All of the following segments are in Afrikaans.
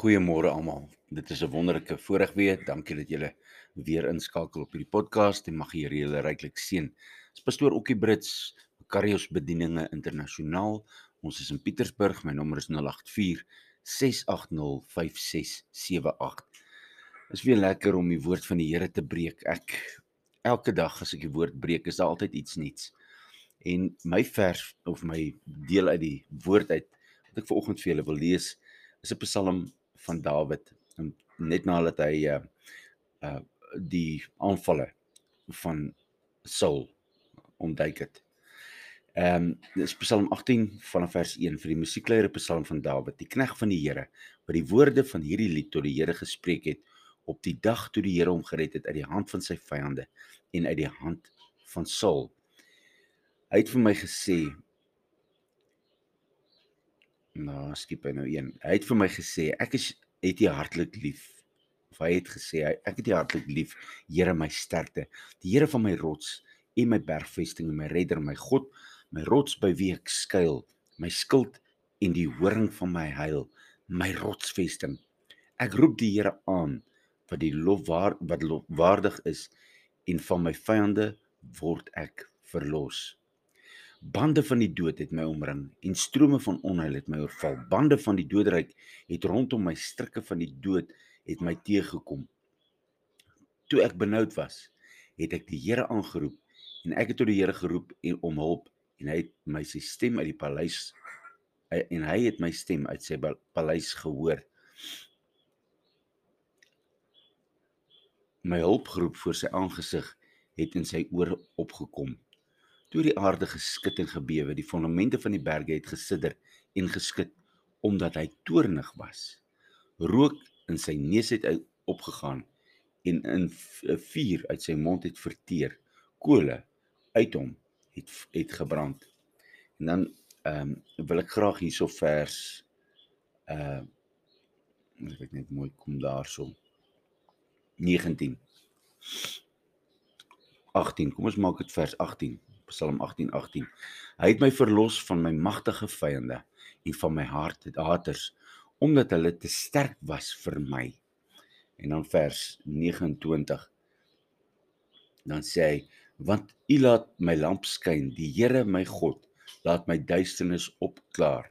Goeiemôre almal. Dit is 'n wonderlike voorreg weer. Dankie dat julle weer inskakel op hierdie podcast en mag die Here julle ryklik seën. Dis pastoor Okkie Brits, Karios Bedieninge Internasionaal. Ons is in Pietersburg. My nommer is 084 680 5678. Is weer lekker om die woord van die Here te breek. Ek elke dag as ek die woord breek, is daar altyd iets nuuts. En my vers of my deel uit die woord uit wat ek vanoggend vir julle wil lees, is 'n Psalm van Dawid net nadat hy uh uh die aanvalle van Saul ontduik het. Ehm um, Psalm 18 vanaf vers 1 vir die musiekleier Psalm van Dawid, die knegg van die Here, wat die woorde van hierdie lied tot die Here gespreek het op die dag toe die Here hom gered het uit die hand van sy vyande en uit die hand van Saul. Hy het vir my gesê Nou, skiep hy nou een. Hy het vir my gesê ek is het jy hartlik lief. Of hy het gesê ek het jy hartlik lief, Here my sterkte, die Here van my rots en my bergvesting en my redder, my God, my rots by wie ek skuil, my skild en die horing van my heil, my rotsvesting. Ek roep die Here aan wat die lof waar, wat lofwaardig is en van my vyande word ek verlos. Bande van die dood het my omring en strome van onheil het my oorval. Bande van die doodryk het rondom my strikke van die dood het my teëgekom. Toe ek benoud was, het ek die Here aangeroep en ek het tot die Here geroep en om hulp en hy het my sy stem uit die paleis en hy het my stem uit sy paleis gehoor. My hulpgroep voor sy aangesig het in sy oor opgekom toe die aarde geskit en gebewe, die fondamente van die berge het gesidder en geskit omdat hy toornig was. Rook in sy neus het opgegaan en in 'n vuur uit sy mond het verteer. Kole uit hom het het gebrand. En dan ehm um, wil ek graag hierso vers uh moet ek net mooi kom daarso 19 18 kom ons maak dit vers 18 Psalm 18:18. 18. Hy het my verlos van my magtige vyande en van my hart haters omdat hulle te sterk was vir my. En dan vers 29. Dan sê hy: Want U laat my lamp skyn, die Here my God laat my duisternis opklaar.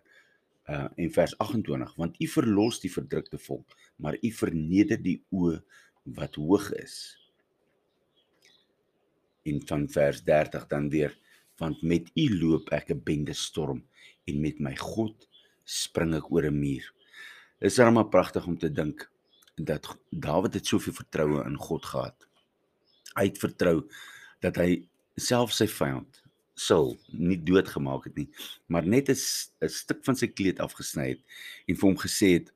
Uh en vers 28 want u verlos die verdrukte volk maar u verneder die oë wat hoog is en van vers 30 dan weer want met u loop ek 'n bende storm en met my God spring ek oor 'n muur. Dit is regtig pragtig om te dink dat Dawid het soveel vertroue in God gehad. Hy het vertrou dat hy self sy vyand sou nie doodgemaak het nie, maar net 'n stuk van sy kleed afgesny het en vir hom gesê het: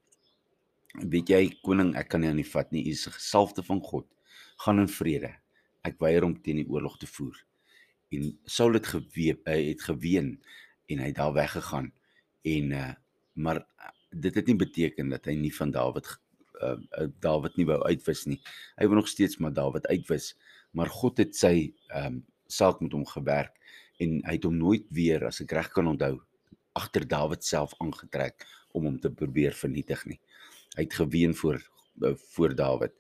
"Weet jy, koning, ek kan nie aan u vat nie. U is gesalfde van God. Gaan in vrede ek weier om teen die oorlog te voer. En Saul het geweep, hy het geween en hy het daar weggegaan. En uh maar dit het nie beteken dat hy nie van Dawid uh Dawid nie wou uitwis nie. Hy wou nog steeds maar Dawid uitwis, maar God het sy um, saak met hom gewerk en hy het hom nooit weer as ek reg kan onthou agter Dawid self aangetrek om hom te probeer vernietig nie. Hy het geween voor voor Dawid.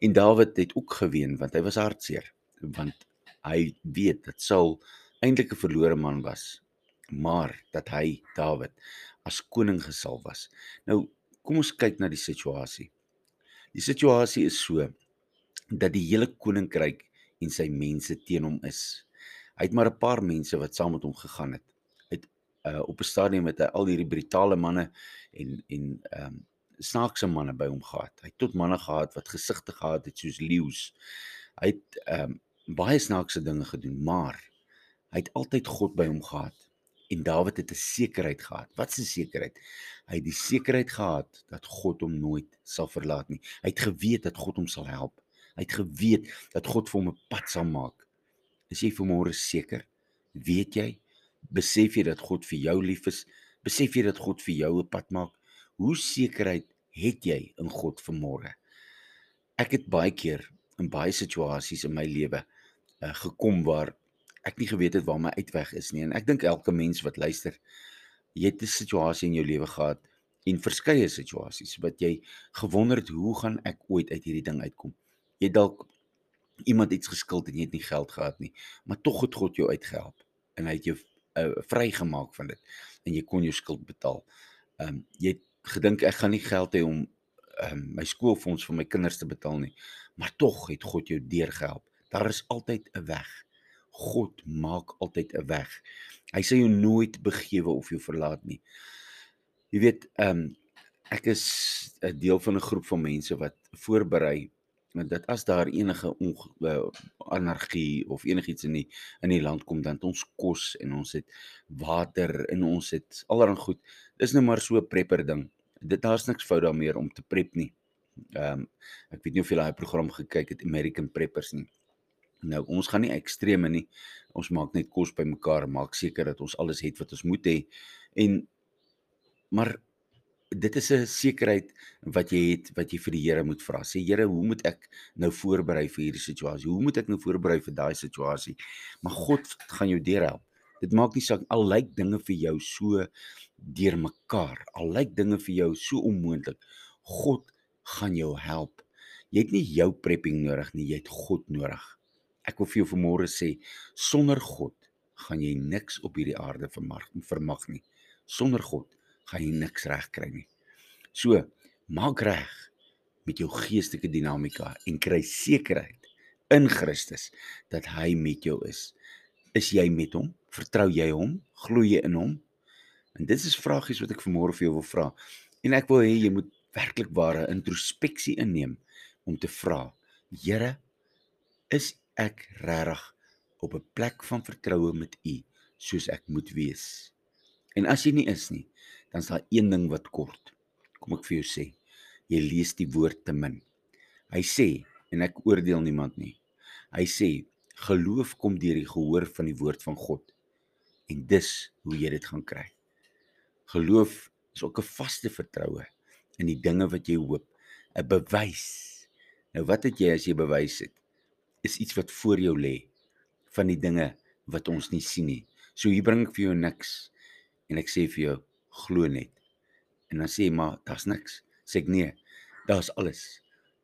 En Dawid het ook geween want hy was hartseer want hy weet dat Saul eintlik 'n verlore man was maar dat hy Dawid as koning gesalf was. Nou kom ons kyk na die situasie. Die situasie is so dat die hele koninkryk en sy mense teen hom is. Hy het maar 'n paar mense wat saam met hom gegaan het. Hy het uh, op 'n stadium met al hierdie brutale manne en en ehm um, snaakse manne by hom gehad. Hy het tot manne gehad wat gesigte gehad het soos leeu's. Hy het ehm um, baie snaakse dinge gedoen, maar hy het altyd God by hom gehad. En Dawid het 'n sekerheid gehad. Wat 'n sekerheid? Hy het die sekerheid gehad dat God hom nooit sal verlaat nie. Hy het geweet dat God hom sal help. Hy het geweet dat God vir hom 'n pad sal maak. Is jy vanmôre seker? Weet jy? Besef jy dat God vir jou lief is? Besef jy dat God vir jou 'n pad maak? Hoe sekerheid het jy in God vanmôre? Ek het baie keer in baie situasies in my lewe uh, gekom waar ek nie geweet het waar my uitweg is nie en ek dink elke mens wat luister, jy het 'n situasie in jou lewe gehad en verskeie situasies wat jy gewonder het hoe gaan ek ooit uit hierdie ding uitkom. Jy dalk iemand iets geskuld en jy het nie geld gehad nie, maar tog het God jou uitgehelp en hy het jou uh, vrygemaak van dit en jy kon jou skuld betaal. Ehm um, jy het gedink ek gaan nie geld hê om um, my skoolfonds vir my kinders te betaal nie, maar tog het God jou deurgehelp. Daar is altyd 'n weg. God maak altyd 'n weg. Hy sal jou nooit begewe of jou verlaat nie. Jy weet, ehm um, ek is 'n deel van 'n groep van mense wat voorberei dat as daar enige uh, anargie of enigiets in die in die land kom dan het ons kos en ons het water en ons het allerlei goed. Dis nou maar so 'n prepper ding. Dit daar's niks fout daarmee om te prep nie. Ehm um, ek weet nie of jy daai program gekyk het American Preppers nie. Nou ons gaan nie ekstreme nie. Ons maak net kos bymekaar, maak seker dat ons alles het wat ons moet hê. En maar dit is 'n sekerheid wat jy het wat jy vir die Here moet vra. Sê Here, hoe moet ek nou voorberei vir hierdie situasie? Hoe moet ek nou voorberei vir daai situasie? Maar God gaan jou deurhelp. Dit maak nie saak al lyk dinge vir jou so deurmekaar. Al lyk dinge vir jou so onmoontlik. God gaan jou help. Jy het nie jou prepping nodig nie, jy het God nodig. Ek wil vir jou vanmôre sê, sonder God gaan jy niks op hierdie aarde vermag vermag nie. Sonder God gaan jy niks reg kry nie. So, maak reg met jou geestelike dinamika en kry sekerheid in Christus dat hy met jou is. Is jy met hom? Vertrou jy hom? Glo jy in hom? En dit is vragies wat ek vanmôre vir jou wil vra. En ek wil hê jy moet werklik ware introspeksie inneem om te vra: Here, is ek regtig op 'n plek van vertroue met U soos ek moet wees? En as jy nie is nie, dan is daar een ding wat kort. Kom ek vir jou sê, jy lees die woord te min. Hy sê en ek oordeel niemand nie. Hy sê geloof kom deur die gehoor van die woord van God. En dis hoe jy dit gaan kry. Geloof is ook 'n vaste vertroue in die dinge wat jy hoop, 'n bewys. Nou wat het jy as jy bewys het? Is iets wat voor jou lê van die dinge wat ons nie sien nie. So hier bring ek vir jou niks en ek sê vir jou glo net. En dan sê jy maar daar's niks. Sê ek nee, daar's alles.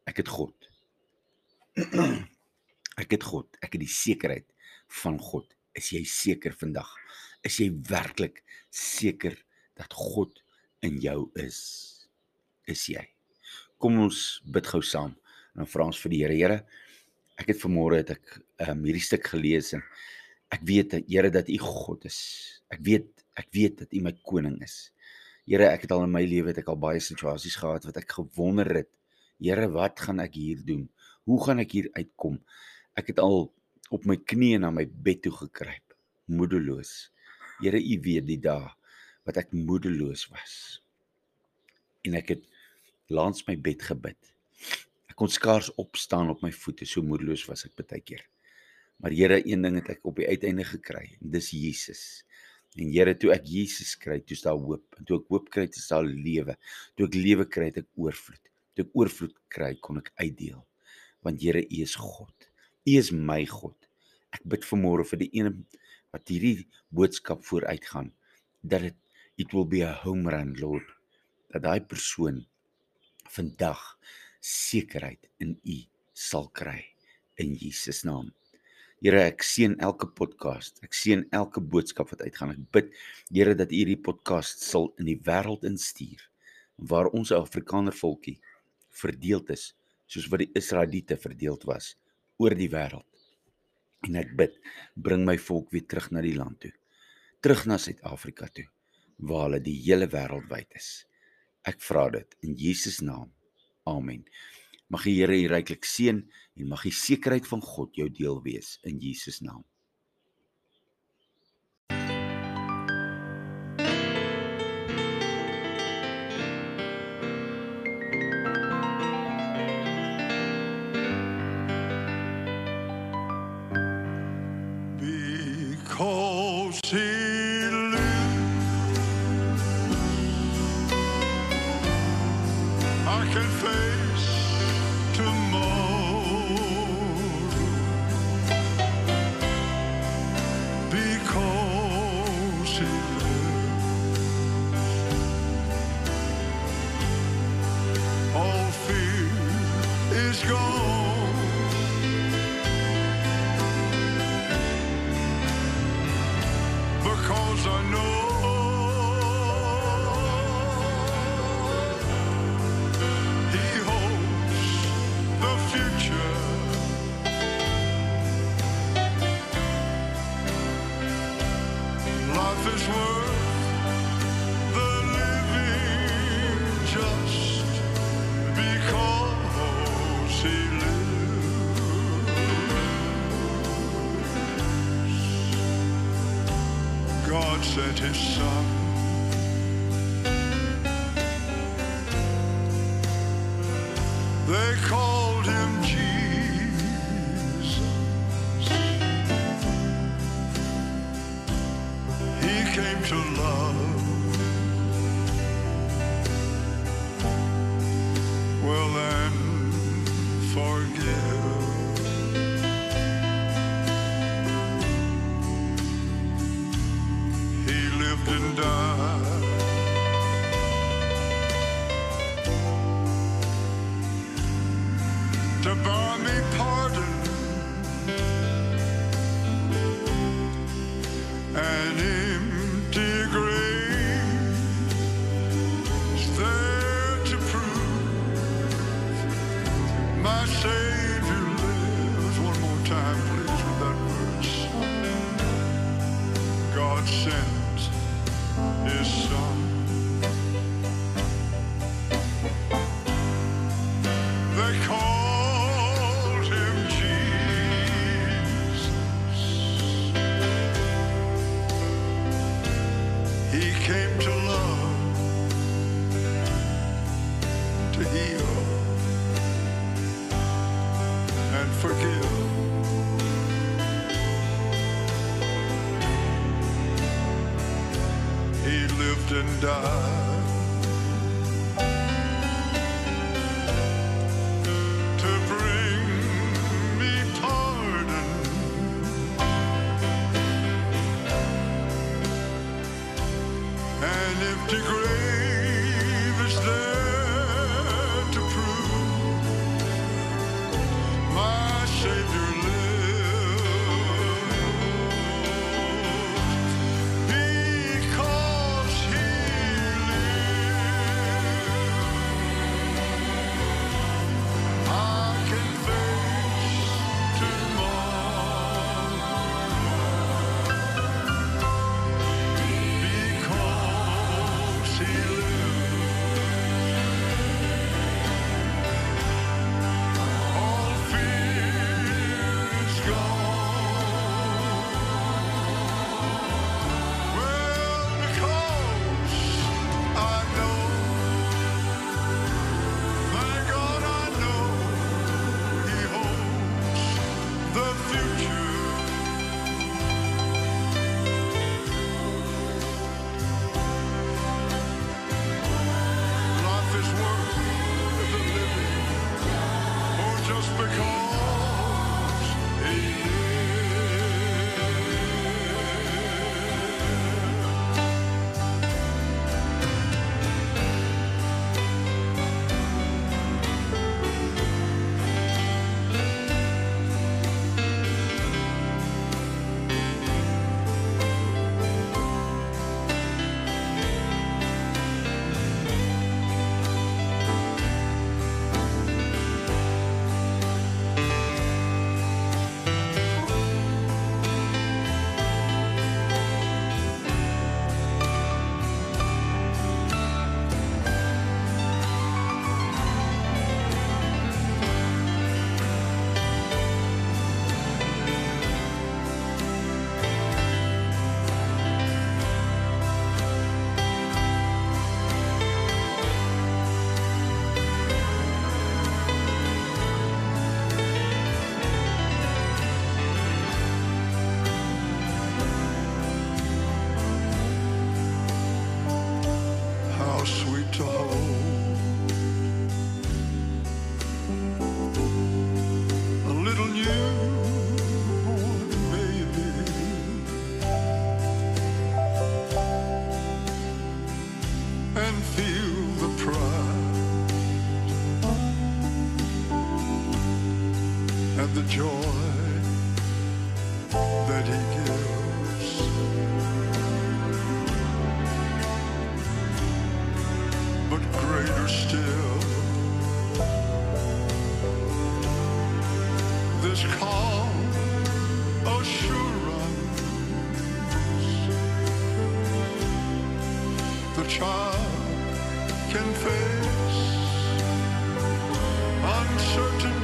Ek het God. ek het God. Ek het die sekerheid van God. Is jy seker vandag? Is jy werklik seker dat God in jou is? Is jy? Kom ons bid gou saam. En dan vra ons vir die Here, Here, ek het vanmôre het ek um, hierdie stuk gelees en ek weet Here dat U God is. Ek weet ek weet dat U my koning is. Here, ek het al in my lewe het ek al baie situasies gehad wat ek gewonder het. Here, wat gaan ek hier doen? Hoe gaan ek hier uitkom? Ek het al op my knieë na my bed toe gekruip, moedeloos. Here, U weet die dae wat ek moedeloos was. En ek het langs my bed gebid. Ek kon skaars opstaan op my voete, so moedeloos was ek baie keer. Maar Here, een ding het ek op die uiteinde gekry, en dis Jesus. En Here, toe ek Jesus kry, toe is daar hoop. En toe ek hoop kry, is daar lewe. Toe ek lewe kry, het ek oorvloed. Toe ek oorvloed kry, kon ek uitdeel. Want Here, U is God. U is my God. Ek bid vanmôre vir die een wat hierdie boodskap vooruitgaan dat dit it will be a home run, Lord. Dat daai persoon vandag sekerheid in U sal kry in Jesus naam. Here, ek seën elke podcast. Ek seën elke boodskap wat uitgaan. Ek bid, Here, dat U hierdie podcast sal in die wêreld instuur waar ons Afrikaner volkie verdeeld is soos wat die Israeliete verdeeld was oor die wêreld. En ek bid, bring my volk weer terug na die land toe. Terug na Suid-Afrika toe waar hulle die hele wêreld wyd is. Ek vra dit in Jesus naam. Amen. Mag die Here u ryklik seën en mag die sekerheid van God jou deel wees in Jesus naam. can fait. They called him Jesus. He came to love. to heal and forgive. He lived and died. Child can face uncertain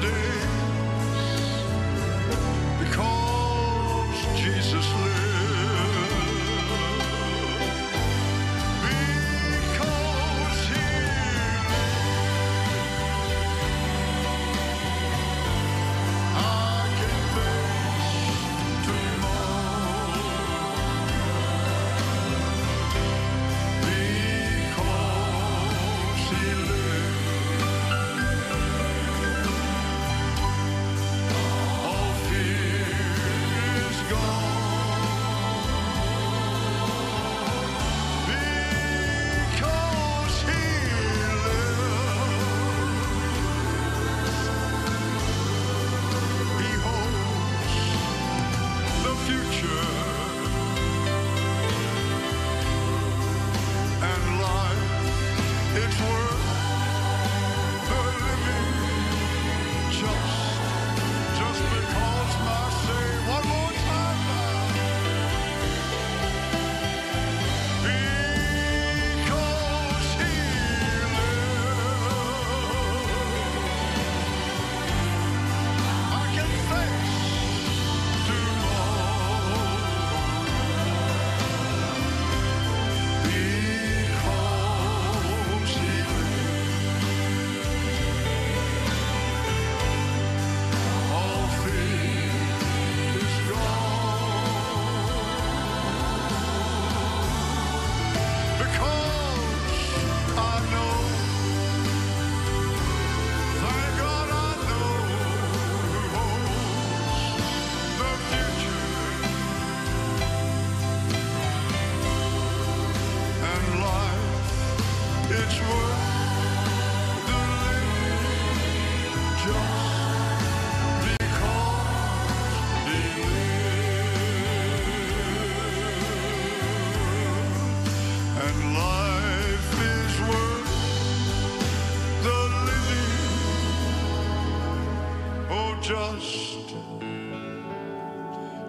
just,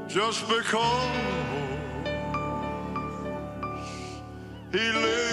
just because he lives.